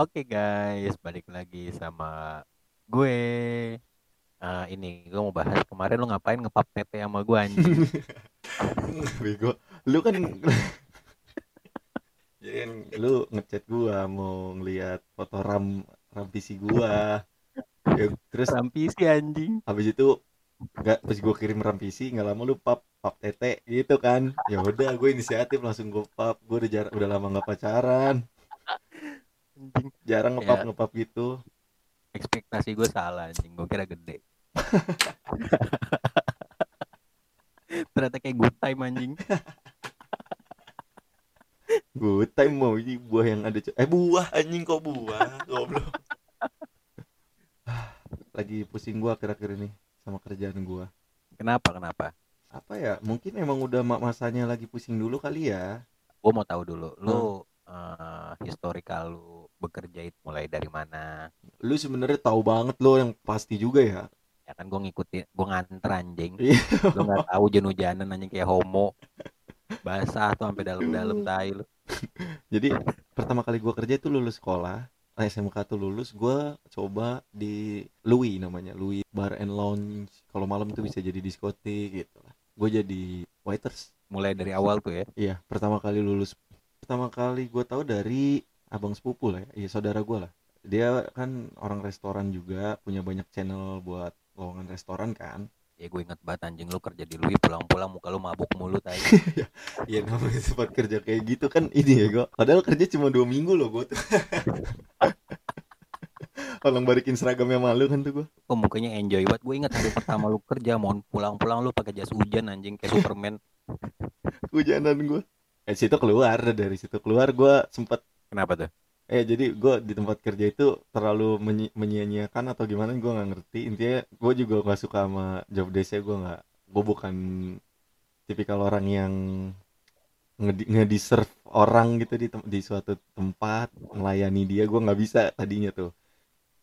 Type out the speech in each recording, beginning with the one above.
Oke guys, balik lagi sama gue. Eh, ini gue mau bahas kemarin lu ngapain ngepap tete sama gue anjing. Bego. Lu kan Jadi kan lu ngechat gua mau ngeliat foto ram ram PC gua. Ya, terus Rampisi anjing. habis itu nggak pas gua kirim ram PC nggak lama lu pap pap tete gitu kan. Ya udah gue inisiatif langsung gua pap. Gua udah jar- udah lama nggak pacaran. Anjing. Jarang ngepap Ya. ngepap gitu. Ekspektasi gue salah anjing. Gue kira gede. Ternyata kayak good time anjing. Good time mau ini buah yang ada eh buah anjing kok buah goblok. Lagi pusing gua akhir-akhir ini sama kerjaan gua. Kenapa? Kenapa? Apa ya? Mungkin emang udah ma- masanya lagi pusing dulu kali ya. Gue mau tahu dulu. Lu eh, historikal lu bekerja itu mulai dari mana? Lu sebenarnya tahu banget lo yang pasti juga ya. Ya kan gue ngikutin, gue nganter anjing. Iya. Lu nggak tahu jenuh-janan anjing kayak homo. Basah tuh sampai dalam-dalam tai lu. Jadi pertama kali gua kerja itu lulus sekolah. eh, SMK tuh lulus gua coba di Louis namanya Louis Bar and Lounge kalau malam tuh bisa jadi diskotik gitu lah gue jadi waiters Mulai dari awal tuh ya. Iya, pertama kali lulus. Pertama kali gue tahu dari abang sepupu lah ya, iya saudara gue lah. Dia kan orang restoran juga, punya banyak channel buat lowongan restoran kan. Ya gue inget banget anjing lu kerja di Louis pulang-pulang muka lu mabuk mulu tai. Iya namanya tempat kerja kayak gitu kan ini ya gue. Padahal kerja cuma dua minggu loh gue tuh. Tolong balikin seragamnya malu kan tuh gue. Kok mukanya enjoy banget. Gue inget hari pertama lu kerja mau pulang-pulang lu pakai jas hujan anjing kayak Superman. Hujanan gue. Eh situ keluar dari situ keluar gue sempet Kenapa tuh? Eh jadi gue di tempat kerja itu terlalu menyi- menyia-nyiakan atau gimana gue nggak ngerti. Intinya gue juga nggak suka sama job desk gue nggak gue bukan tipikal orang yang ngedi- nge-deserve orang gitu di di suatu tempat melayani dia. Gue nggak bisa tadinya tuh.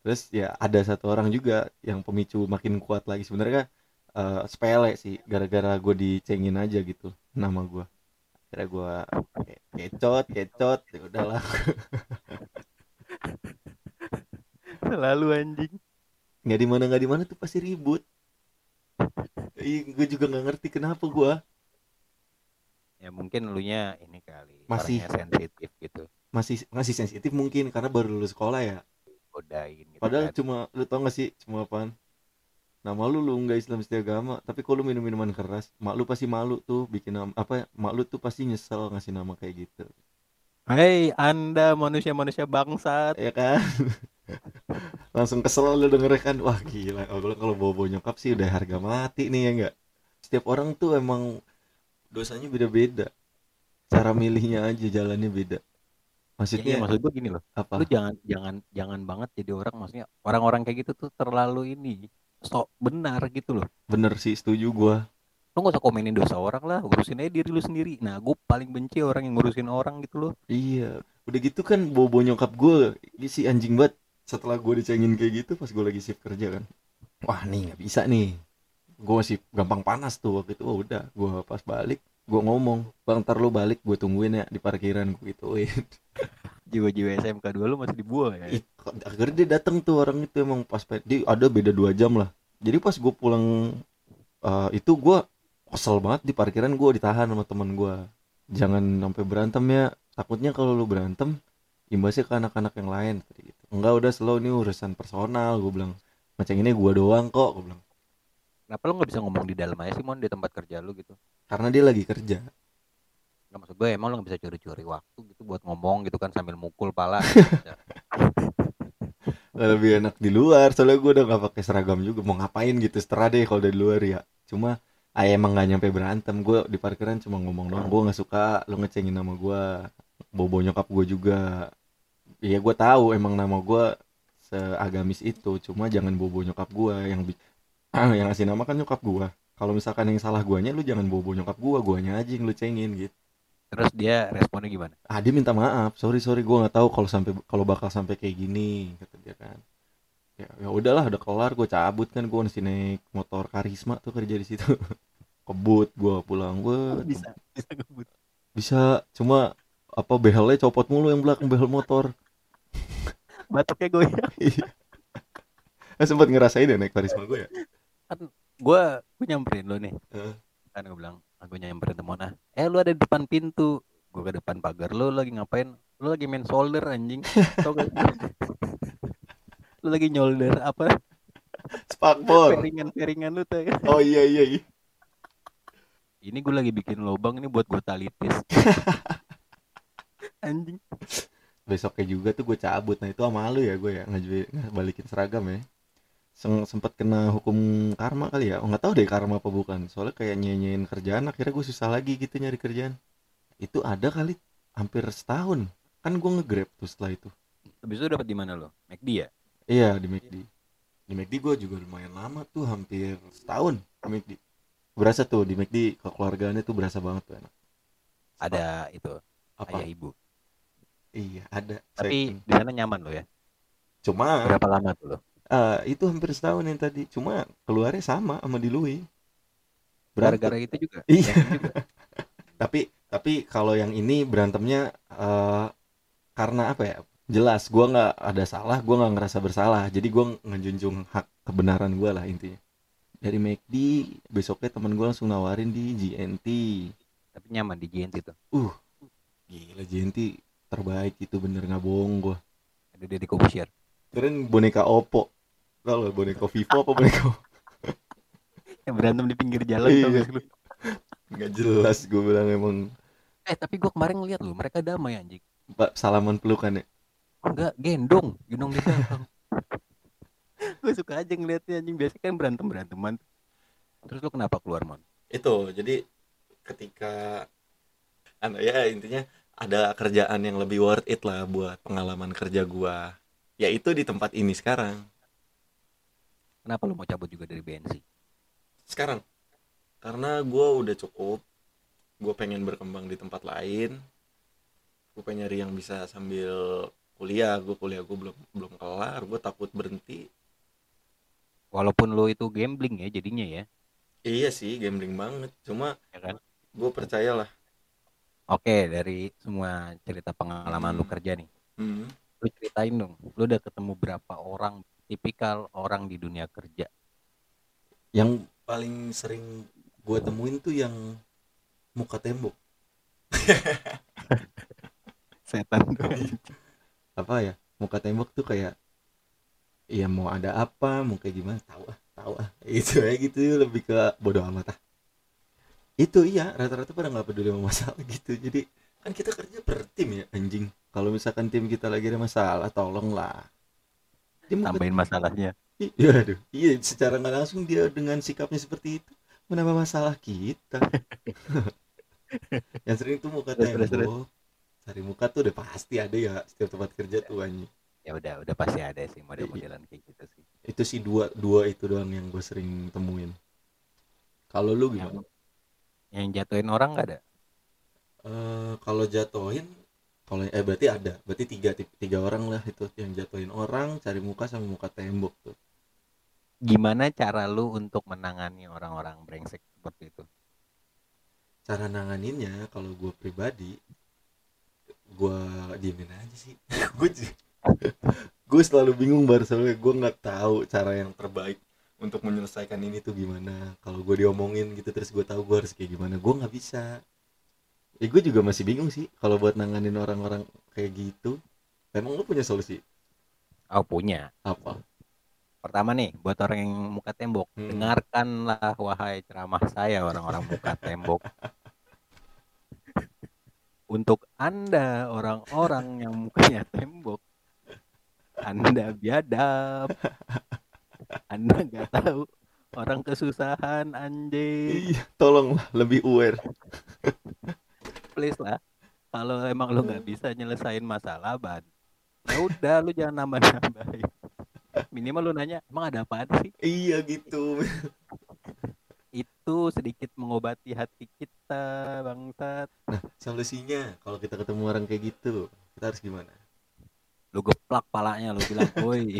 Terus ya ada satu orang juga yang pemicu makin kuat lagi. Sebenarnya eh, sepele sih gara-gara gue dicengin aja gitu nama gue kira gue kecot kecot ya udahlah Selalu anjing. nggak di mana nggak di mana tuh pasti ribut Ih, gue juga nggak ngerti kenapa gue Ya mungkin lu nya ini kali. Masih. sensitif gitu. masih masih sensitif mungkin karena baru lulus sekolah ya Godain gitu padahal kan. cuma lu tau gak sih cuma apaan nama lu lu nggak Islam agama. Tapi kalau minum minuman keras mak lu pasti malu tuh bikin nama apa mak lu tuh pasti nyesel ngasih nama kayak gitu. Hei anda manusia-manusia bangsat. ya kan? Langsung kesel lu denger kan. Wah gila. Kalau kalau bawa nyokap sih udah harga mati nih ya enggak setiap orang tuh emang dosanya beda-beda. Cara milihnya aja jalannya beda. Ya, maksudnya iya, maksud gue gini loh. apa? Lu jangan jangan jangan banget jadi orang maksudnya orang-orang kayak gitu tuh terlalu ini sok benar gitu loh. bener sih setuju gua Lu gak usah komenin dosa orang lah, urusin aja diri lu sendiri. Nah, gue paling benci orang yang ngurusin orang gitu loh. iya udah gitu kan bobo nyokap gue si anjing banget setelah gue dicengin kayak gitu pas gue lagi shift kerja kan wah nih nggak bisa nih gue masih gampang panas tuh waktu itu oh, udah gue pas balik gue ngomong bang ntar lu balik gue tungguin ya di parkiran. Gue gituin Jiwa-jiwa SMK dua lu masih dibuang ya. Kok akhirnya dia datang tuh orang itu emang pas dia ada beda dua jam lah. Jadi pas gue pulang eh, itu gue kesel banget di parkiran gue ditahan sama teman gue jangan sampai berantem ya takutnya kalau lu berantem imbasnya ke anak-anak yang lain gitu. Enggak udah slow nih urusan personal gue bilang. Macam ini gue doang kok gue bilang Kenapa lu gak bisa ngomong di dalam aja sih mon di tempat kerja lu gitu? karena dia lagi kerja. Gak maksud gue emang lu gak bisa curi-curi waktu gitu buat ngomong gitu kan sambil mukul pala. lebih enak di luar soalnya gue udah gak pakai seragam juga. Mau ngapain gitu setelah deh kalau dari luar ya. Cuma ah emang nggak nyampe berantem. Gue di parkiran cuma ngomong doang. Gue nggak suka lu ngecengin nama gue bobo nyokap gue juga. Iya gue tahu emang nama gue seagamis itu. Cuma jangan bobo nyokap gue yang bi- yang ngasih nama kan nyokap gue kalau misalkan yang salah guanya lu jangan bobo nyokap gue guanya aja yang lu cengin gitu. Terus dia responnya gimana? ah dia minta maaf. Sorry sorry gue nggak tahu kalau sampai kalau bakal sampai kayak gini kata dia kan. Ya ya udahlah udah kelar gue cabut kan gue masih naik motor karisma tuh kerja di situ. Kebut gue pulang gue bisa bisa ngebut. bisa cuma apa behelnya copot mulu yang belakang behel motor. Batuknya Iya. Nah, sempat ngerasain ya naik karisma gue ya kan gue gue nyamperin lo nih. Heeh. kan gue bilang aku nyamperin temen ah eh lu ada di depan pintu. Gue ke depan pagar lu lagi ngapain? Lu lagi main solder anjing. Tau gak? lu lagi nyolder apa? Spakbor peringan peringan lu tuh oh iya iya iya. Ini gue lagi bikin lubang ini buat gue talitis. Anjing. Besoknya juga tuh gue cabut. Nah itu sama lu ya gue ya ngajuin balikin seragam ya Seng, sempet kena hukum karma kali ya? Oh, nggak tahu deh karma apa bukan. Soalnya kayak nyenyain kerjaan akhirnya gue susah lagi gitu nyari kerjaan. Itu ada kali hampir setahun. Kan gue ngegrab tuh setelah itu. Habis itu dapat di mana lo? McD ya? Iya di McD di McD gue juga lumayan lama tuh hampir setahun di McD berasa tuh di McD kekeluargaannya tuh berasa banget tuh enak. Ada itu apa? ayah ibu. Iya ada. Tapi di sana nyaman lo ya? Cuma berapa lama tuh lo eh, itu hampir setahun yang tadi. Cuma keluarnya sama sama di Lui gara-gara itu juga? Iya. Juga. tapi tapi kalau yang ini berantemnya eh, karena apa ya? Jelas gua nggak ada salah gua nggak ngerasa bersalah. Jadi gua ngejunjung hak kebenaran gua lah intinya. Dari McD besoknya temen gua langsung nawarin di GNT tapi nyaman di GNT tuh? Gila GNT terbaik itu bener nggak bohong gua. Ada Deddy Kobusier. Keren boneka Oppo kalau boneka Vivo apa boneka? Yang berantem di pinggir jalan Iya. tau gak jelas gua bilang emang. Eh tapi gue kemarin ngeliat lo mereka damai anjing. Pak salaman pelukan ya? Enggak gendong gendong di belakang. Gue suka aja ngeliatnya anjing. Biasanya kan berantem beranteman terus lu kenapa keluar mon? Itu jadi ketika anu ya intinya ada kerjaan yang lebih worth it lah buat pengalaman kerja gua. Yaitu di tempat ini sekarang kenapa lu mau cabut juga dari BNC sekarang. Karena gua udah cukup. Gua pengen berkembang di tempat lain. Gue pengen nyari yang bisa sambil kuliah. Gue kuliah gue belum belum kelar. Gue takut berhenti. Walaupun lu itu gambling ya jadinya ya. Iya sih gambling banget. Cuma ya kan? gue percayalah. Oke dari semua cerita pengalaman lu Hmm. kerja nih. Hmm. lu ceritain dong lu udah ketemu berapa orang tipikal orang di dunia kerja? Yang paling sering gue temuin tuh yang muka tembok. Setan tuh apa ya? Muka tembok tuh kayak ya mau ada apa? Mau kayak gimana? Tahu ah tahu ah. Itu ya gitu lebih ke bodoh amat ah. Itu iya rata-rata pada nggak peduli sama masalah gitu. Jadi kan kita kerja per tim ya anjing. Kalau misalkan tim kita lagi ada masalah tolonglah dia tambahin masalahnya Iya, aduh. Iya, secara nggak langsung dia dengan sikapnya seperti itu menambah masalah kita. Yang sering tuh muka tembok. Cari muka tuh udah pasti ada ya setiap tempat kerja tuh anjing. ya udah udah pasti ada sih model-modelan kayak gitu sih Itu sih dua dua itu doang yang gue sering temuin. Kalau lu gimana? yang jatuhin orang nggak ada Eh, kalau jatuhin kalau eh berarti ada. Berarti tiga tiga orang lah itu yang jatuhin orang, cari muka sama muka tembok tuh. gimana cara lu untuk menangani orang-orang brengsek seperti itu cara nanganinnya kalau gue pribadi gue diemin aja sih gue gue selalu bingung bar soalnya gue nggak tahu cara yang terbaik untuk menyelesaikan ini tuh gimana kalau gue diomongin gitu terus gue tahu gue harus kayak gimana gue nggak bisa ya gue juga masih bingung sih kalau buat nanganin orang-orang kayak gitu emang lu punya solusi? Oh punya. Apa? Pertama nih buat orang yang muka tembok Hmm. dengarkanlah wahai ceramah saya orang-orang muka tembok. Untuk anda orang-orang yang mukanya tembok anda biadab. Anda nggak tahu orang kesusahan anjing. Iya tolonglah lebih aware please lah. Kalau emang lu nggak bisa nyelesain masalah ban ya udah lu jangan nambah nambahin minimal lu nanya emang ada apa sih? Iya gitu. Itu sedikit mengobati hati kita bangsat. Nah solusinya kalau kita ketemu orang kayak gitu kita harus gimana? Lu geplak palanya lu bilang woi.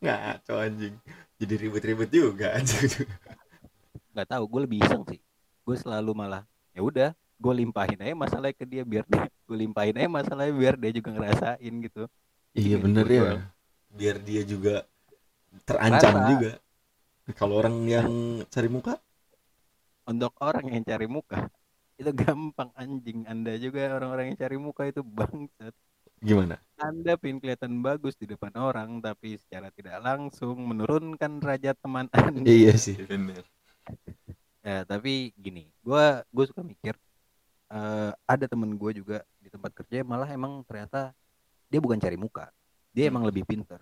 Ngaco anjing. Jadi ribet-ribet juga anjing. Nggak tahu gue lebih iseng sih gue selalu malah ya udah gue limpahin aja masalahnya ke dia biar dia gue limpahin aja masalahnya biar dia juga ngerasain gitu. Iya Jadi bener gue ya. doang. biar dia juga terancam Rasa. juga. Kalau orang yang cari muka? Untuk orang yang cari muka itu gampang anjing. Anda juga orang-orang yang cari muka itu bangsat. Gimana? Anda pengen kelihatan bagus di depan orang tapi secara tidak langsung menurunkan derajat teman anda. Iya sih. Bener ya tapi gini gua gue suka mikir eh, ada temen gue juga di tempat kerja malah emang ternyata dia bukan cari muka dia Hmm. emang lebih pinter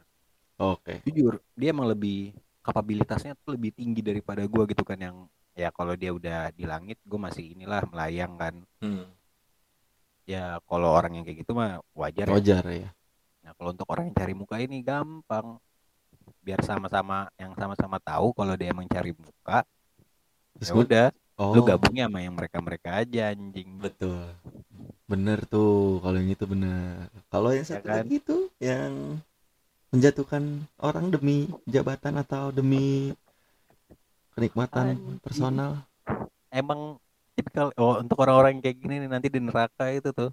oke jujur dia emang lebih kapabilitasnya tuh lebih tinggi daripada gue gitu kan yang ya kalau dia udah di langit gue masih inilah melayang kan Hmm. ya kalau orang yang kayak gitu mah wajar ya. wajar ya Nah kalau untuk orang yang cari muka ini gampang biar sama-sama yang sama-sama tahu kalau dia emang cari muka Terus ya udah. oh. lu gabungnya sama yang mereka-mereka aja anjing. Betul. Bener tuh kalau yang itu bener. Kalau yang Ya satu kan? lagi tuh yang menjatuhkan orang demi jabatan atau demi kenikmatan Anjing. personal. Emang tipikal oh untuk orang-orang yang kayak gini nih nanti di neraka itu tuh.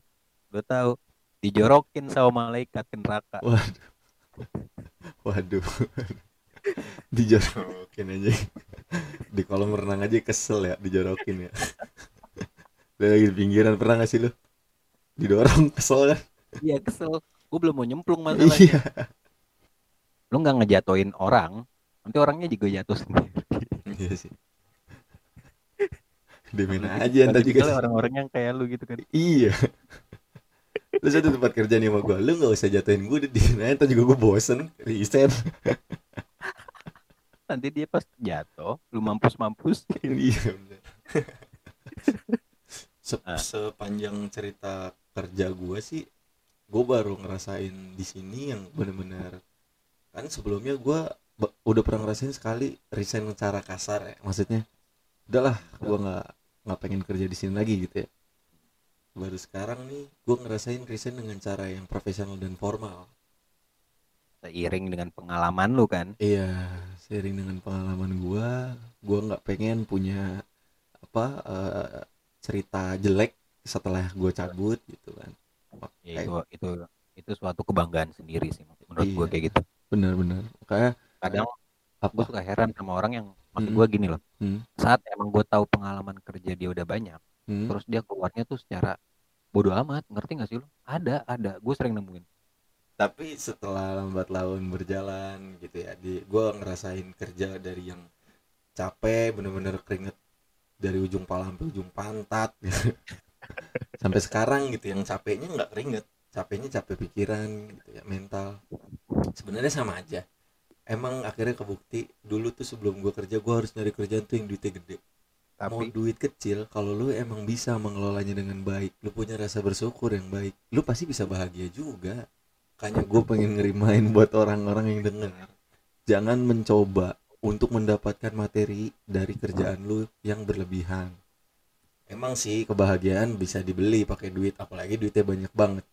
Gue tahu dijorokin sama malaikat ke neraka. Waduh. Waduh dijorokin aja. Di kolam renang aja kesel ya dijorokin ya. Udah lagi di pinggiran pernah gak sih lu? Didorong kesel kan? Iya kesel. Gue belum mau nyemplung masalahnya. Iya. Lu nggak ngejatoin orang nanti orangnya juga jatuh sendiri. Iya sih. Apalagi- aja ntar juga. orang-orang yang kayak lu gitu kan. Iya. Terus satu tempat kerja nih sama gue, lu gak usah jatuhin gue di nah, ntar juga gue bosen, resign. Nanti dia pas jatuh lu mampus mampus iya bener. Se- Ah. Sepanjang cerita kerja gue sih, gue baru ngerasain di sini yang bener-bener kan sebelumnya gue udah pernah ngerasain sekali resign secara kasar ya, maksudnya udahlah gue nggak nggak pengen kerja di sini lagi gitu ya. Baru sekarang nih, gue ngerasain resign dengan cara yang profesional dan formal. Seiring dengan pengalaman lu kan Iya, seiring dengan pengalaman gua, gua nggak pengen punya apa eh, cerita jelek setelah gua cabut gitu kan. ya, itu itu itu suatu kebanggaan sendiri sih menurut Iya. gue kayak gitu Bener-bener. Kayak kadang apa? gue suka heran sama orang yang maksud Mm-mm. gue gini loh Hmm. saat emang gue tahu pengalaman kerja dia udah banyak Hmm. terus dia keluarnya tuh secara bodoh amat ngerti gak sih lu ada ada gue sering nemuin Tapi setelah lambat laun berjalan gitu ya, di gua ngerasain kerja dari yang capek, bener-bener keringet dari ujung pala sampai ujung pantat gitu. sampai sekarang gitu yang capeknya nggak keringet capeknya capek pikiran gitu ya mental. Sebenarnya sama aja. Emang akhirnya kebukti dulu tuh sebelum gua kerja gua harus nyari kerjaan tuh yang duitnya gede. Mau tapi duit kecil kalau lu emang bisa mengelolanya dengan baik lu punya rasa bersyukur yang baik lu pasti bisa bahagia juga makanya gue pengen ngerimain buat orang-orang yang dengar jangan mencoba untuk mendapatkan materi dari kerjaan lu yang berlebihan. Emang sih kebahagiaan bisa dibeli pakai duit apalagi duitnya banyak banget.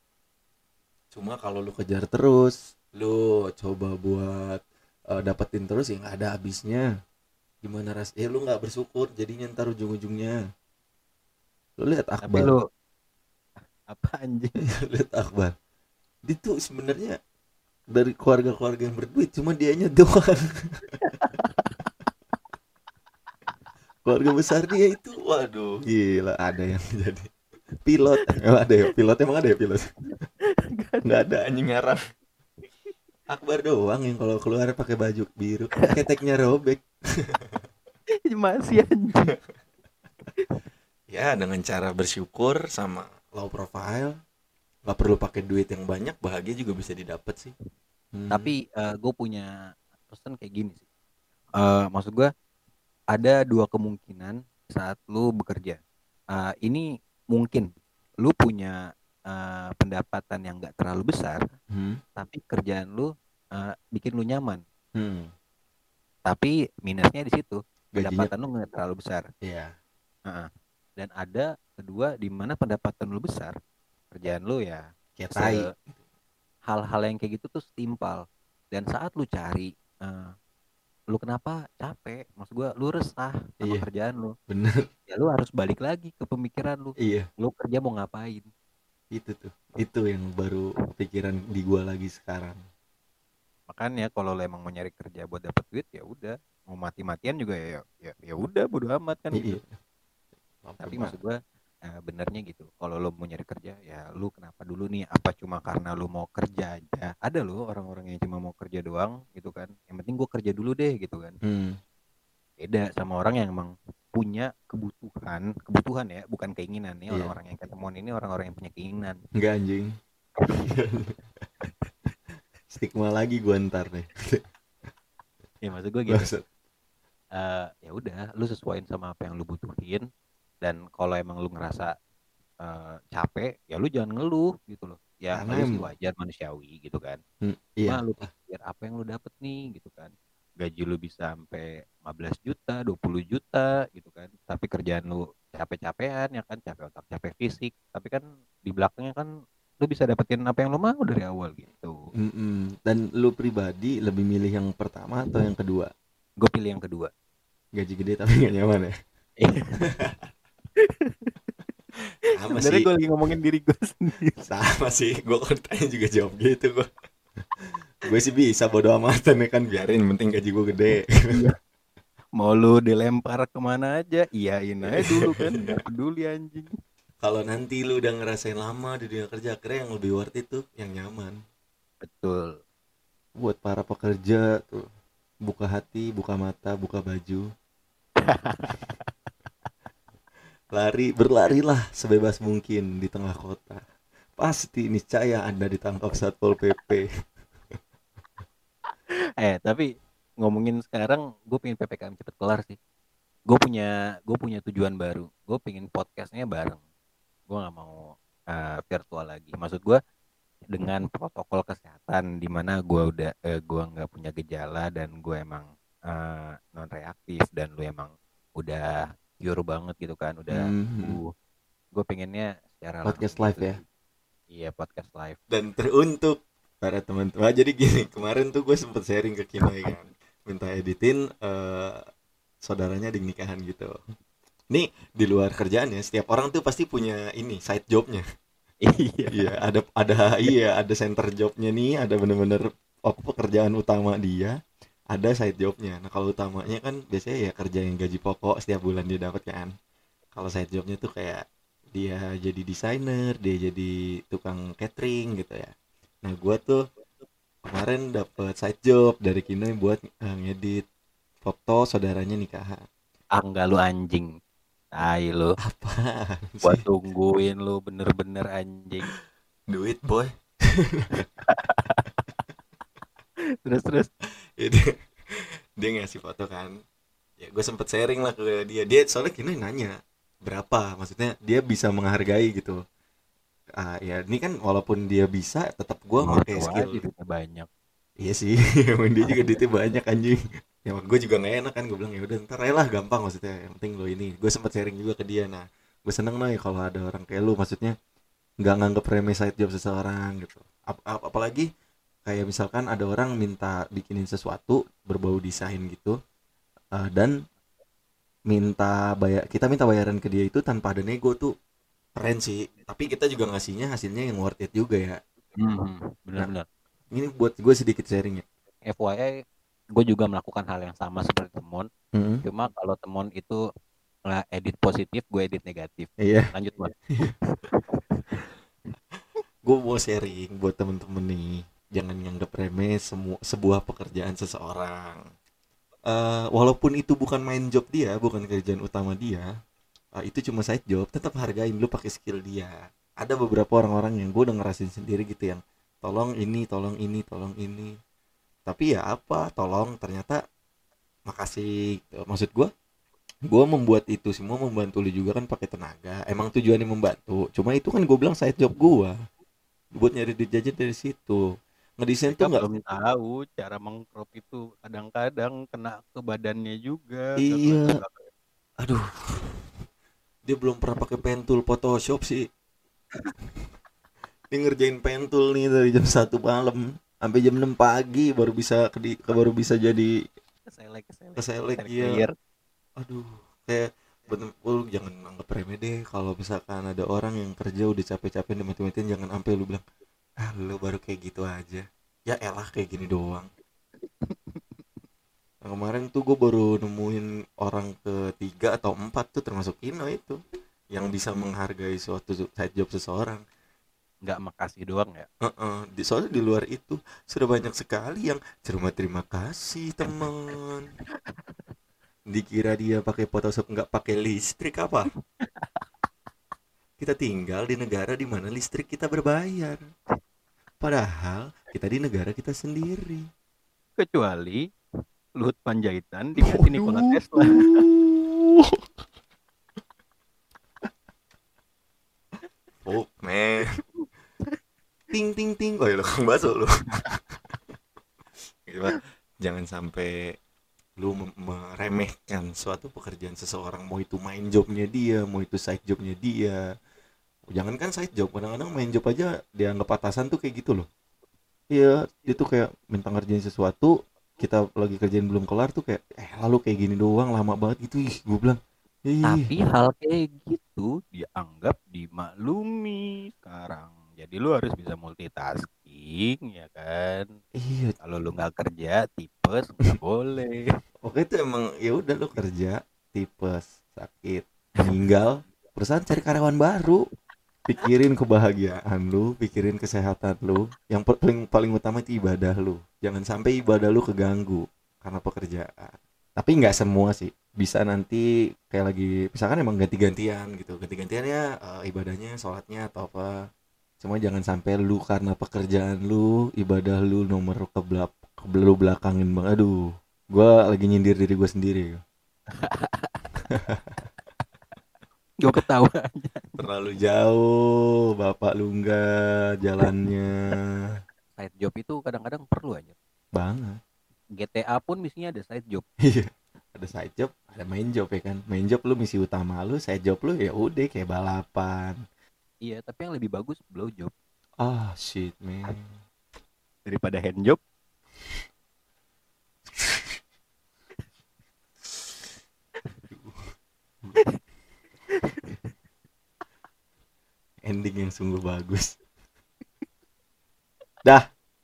Cuma kalau lu kejar terus lu coba buat eh, dapetin terus ya nggak ada habisnya. Gimana ras ya lu nggak bersyukur jadinya ntar ujung-ujungnya. Lu lihat tapi Akbar. lu apa anjing? Lihat Akbar dia tuh sebenarnya dari keluarga-keluarga yang berduit cuma dianya doang. Keluarga besar dia itu waduh. Gila ada yang jadi pilot. Emang ada ya? Pilot emang ada ya pilot? Nggak ada anjing ngarang. Akbar doang yang kalau keluar pakai baju biru keteknya robek. Masih anjing. Ya dengan cara bersyukur sama low profile nggak perlu pakai duit yang banyak bahagia juga bisa didapat sih Hmm. tapi gue punya pesan kayak gini sih Eh, maksud gue ada dua kemungkinan saat lu bekerja Eh, ini mungkin lu punya eh, pendapatan yang gak terlalu besar Hmm. tapi kerjaan lu eh, bikin lu nyaman Hmm. tapi minusnya di situ gajinya pendapatan lu nggak terlalu besar ya Heeh. dan ada kedua di mana pendapatan lu besar kerjaan lu ya kayak se- hal-hal yang kayak gitu tuh setimpal. Dan saat lu cari eh, lu kenapa capek? Maksud gua lu resah sama Iya. kerjaan lu. Bener. Ya lu harus balik lagi ke pemikiran lu. Iya. Lu kerja mau ngapain? Itu tuh. Itu yang baru pikiran di gua lagi sekarang. Makanya kalau lo emang mau nyari kerja buat dapet duit ya udah. Mau mati-matian juga ya ya ya udah bodo amat kan gitu. Iya tapi maksud gua eh, benernya gitu. Kalau lo mau nyari kerja ya lu kenapa dulu nih? Apa cuma karena lu mau kerja aja? Ada lo orang-orang yang cuma mau kerja doang gitu kan. Yang penting gua kerja dulu deh gitu kan. Hmm. beda sama orang yang emang punya kebutuhan kebutuhan ya bukan keinginan. Nih Iya. orang-orang yang ketemuan ini orang-orang yang punya keinginan. Enggak anjing. Stigma lagi gua ntar nih. Ya maksud gue gitu. Maksud- eh ya udah lu sesuaiin sama apa yang lu butuhin dan kalau emang lu ngerasa eh, capek ya lu jangan ngeluh gitu loh. Ya ngeluh sih wajar manusiawi gitu kan. Hmm, iya. Lu pikir apa yang lu dapet nih? gitu kan. Gaji lu bisa sampai 15 juta 20 juta gitu kan. Tapi kerjaan lu capek-capean ya kan. Capek otak capek fisik. Tapi kan di belakangnya kan lu bisa dapetin apa yang lu mau dari awal gitu. Mm-mm. dan lu pribadi lebih milih yang pertama atau yang kedua? Gue pilih yang kedua. Gaji gede tapi gak nyaman ya sama sih. gue lagi ngomongin diri gue sendiri. Sama sih. Gue ditanya juga jawab gitu gue gue sih bisa bodo amatan ya kan biarin penting gaji gue gede. Mau lu dilempar ke mana aja iyain aja dulu kan. Nggak peduli anjing. Kalau nanti lu udah ngerasain lama di dunia kerja akhirnya yang lebih worth itu yang nyaman. Betul. Buat para pekerja tuh buka hati buka mata buka baju lari berlarilah sebebas mungkin di tengah kota. Pasti niscaya anda ditangkap satpol pp eh tapi ngomongin sekarang gue pengen ppkm cepet kelar sih. Gue punya gue punya tujuan baru. Gue pengen podcastnya bareng. Gue nggak mau eh, virtual lagi. Maksud gue dengan protokol kesehatan di mana gue udah eh, gue nggak punya gejala dan gue emang non reaktif dan lu emang udah pure banget gitu kan udah Mhm. gue pengennya secara Podcast live gitu ya? iya podcast live. Dan teruntuk para teman-teman. Wah, jadi gini kemarin tuh gue sempet sharing ke Kinoy kan. Minta editin eh, saudaranya di nikahan gitu. Nih di luar kerjaan ya setiap orang tuh pasti punya ini side jobnya. Iya. Iya ada ada iya ada center jobnya nih ada bener-bener apa pekerjaan utama dia ada side jobnya. Nah kalau utamanya kan biasanya ya kerja yang gaji pokok setiap bulan dia dapat kan. Kalau side jobnya tuh kayak dia jadi desainer dia jadi tukang catering gitu ya. Nah gua tuh kemarin dapet side job dari Kinoy buat eh, ngedit foto saudaranya nikahan. Ah enggak lu anjing. Tai lu. Apa gua tungguin lu bener-bener anjing. Duit boy. Terus terus Ya, dia, ngasih foto kan. Ya gue sempet sharing lah ke dia. Dia soalnya kini nanya berapa? Maksudnya dia bisa menghargai gitu. Ah ya ini kan walaupun dia bisa tetap gue pakai skill. duitnya banyak. Iya sih emang dia juga duitnya banyak anjing. Ya gue juga nggak enak kan gue bilang ya udah ntar lah gampang maksudnya. Yang penting lo ini. Gue sempet sharing juga ke dia. Nah gue seneng nih kalau ada orang kayak lu maksudnya nggak nganggep remeh side job seseorang gitu. Ap- ap- apalagi kayak misalkan ada orang minta bikinin sesuatu berbau desain gitu eh, dan minta bayar kita minta bayaran ke dia itu tanpa ada nego tuh. Keren sih tapi kita juga ngasihnya hasilnya yang worth it juga ya. Hmm, bener-bener ini buat gue sedikit sharing ya. FYI gue juga melakukan hal yang sama seperti temon cuma kalau temon itu nggak edit positif gue edit negatif. Iya. Lanjut buat gue mau sharing buat temen-temen nih jangan nganggap remeh semua sebuah pekerjaan seseorang. Eh, walaupun itu bukan main job dia bukan kerjaan utama dia eh, itu cuma side job tetap hargain lu pakai skill dia. Ada beberapa orang-orang yang gue udah ngerasin sendiri gitu yang tolong ini tolong ini tolong ini. Tapi ya apa tolong ternyata makasih gitu. maksud gue gue membuat itu semua membantu lu juga kan pakai tenaga. Emang tujuannya membantu cuma itu kan gue bilang side job gue buat nyari duit jajan dari situ ngedesain tuh nggak? belum tahu cara mengcrop itu. Kadang-kadang kena ke badannya juga Iya. aduh. Dia belum pernah pakai pentul Photoshop sih. Dia ngerjain pentul nih dari jam satu malam sampai jam 6 pagi baru bisa ke baru bisa jadi keselek keselek keselek keselek iya. player. aduh kayak bener lu jangan anggap remeh deh kalau misalkan ada orang yang kerja udah capek-capek dimati-matiin jangan sampai lu bilang ah lu baru kayak gitu aja ya elah kayak gini doang Nah, kemarin tuh gue baru nemuin orang ketiga atau empat tuh termasuk Ino itu yang bisa menghargai suatu side job seseorang. nggak makasih doang ya Heeh, di soalnya di luar itu sudah banyak sekali yang terima terima kasih teman. Dikira dia pakai Photoshop nggak pakai listrik apa? Kita tinggal di negara di mana listrik kita berbayar. Padahal kita di negara kita sendiri. kecuali Luhut Panjaitan diganti Nikola Tesla Oh, man. ting ting ting. Oh, ya lo kang bakso lu. Gimana? Jangan sampai lu meremehkan suatu pekerjaan seseorang mau itu main jobnya dia mau itu side jobnya dia jangan kan side job kadang-kadang main job aja dianggap atasan tuh kayak gitu loh. Iya dia tuh kayak minta ngerjain sesuatu kita lagi kerjain belum kelar tuh kayak eh lalu kayak gini doang lama banget gitu ih gue bilang. Ih tapi hal kayak gitu dianggap dimaklumi sekarang. Jadi lu harus bisa multitasking ya kan? Iya. Kalau lu nggak kerja tipes nggak boleh. Oke itu emang ya udah lo kerja tipes sakit meninggal perusahaan cari karyawan baru pikirin kebahagiaan lu pikirin kesehatan lu. Yang paling paling utama itu ibadah lu. Jangan sampai ibadah lu keganggu karena pekerjaan. Tapi nggak semua sih. Bisa nanti kayak lagi misalkan emang ganti-gantian gitu. Ganti-gantiannya eh, ibadahnya sholatnya atau apa. Cuma jangan sampai lu karena pekerjaan lu ibadah lu nomor kebelak lu belakangin bang aduh. Gua lagi nyindir diri gue sendiri. Gue ketawa terlalu jauh bapak lu enggak jalannya. Side job itu kadang-kadang perlu aja banget. GTA pun misinya ada side job. Iya ada side job ada main job ya kan? Main job lu misi utama lu side job lu ya udah kayak balapan. Iya tapi yang lebih bagus blow job. Ah shit man. Daripada hand job ending yang sungguh bagus. Dah.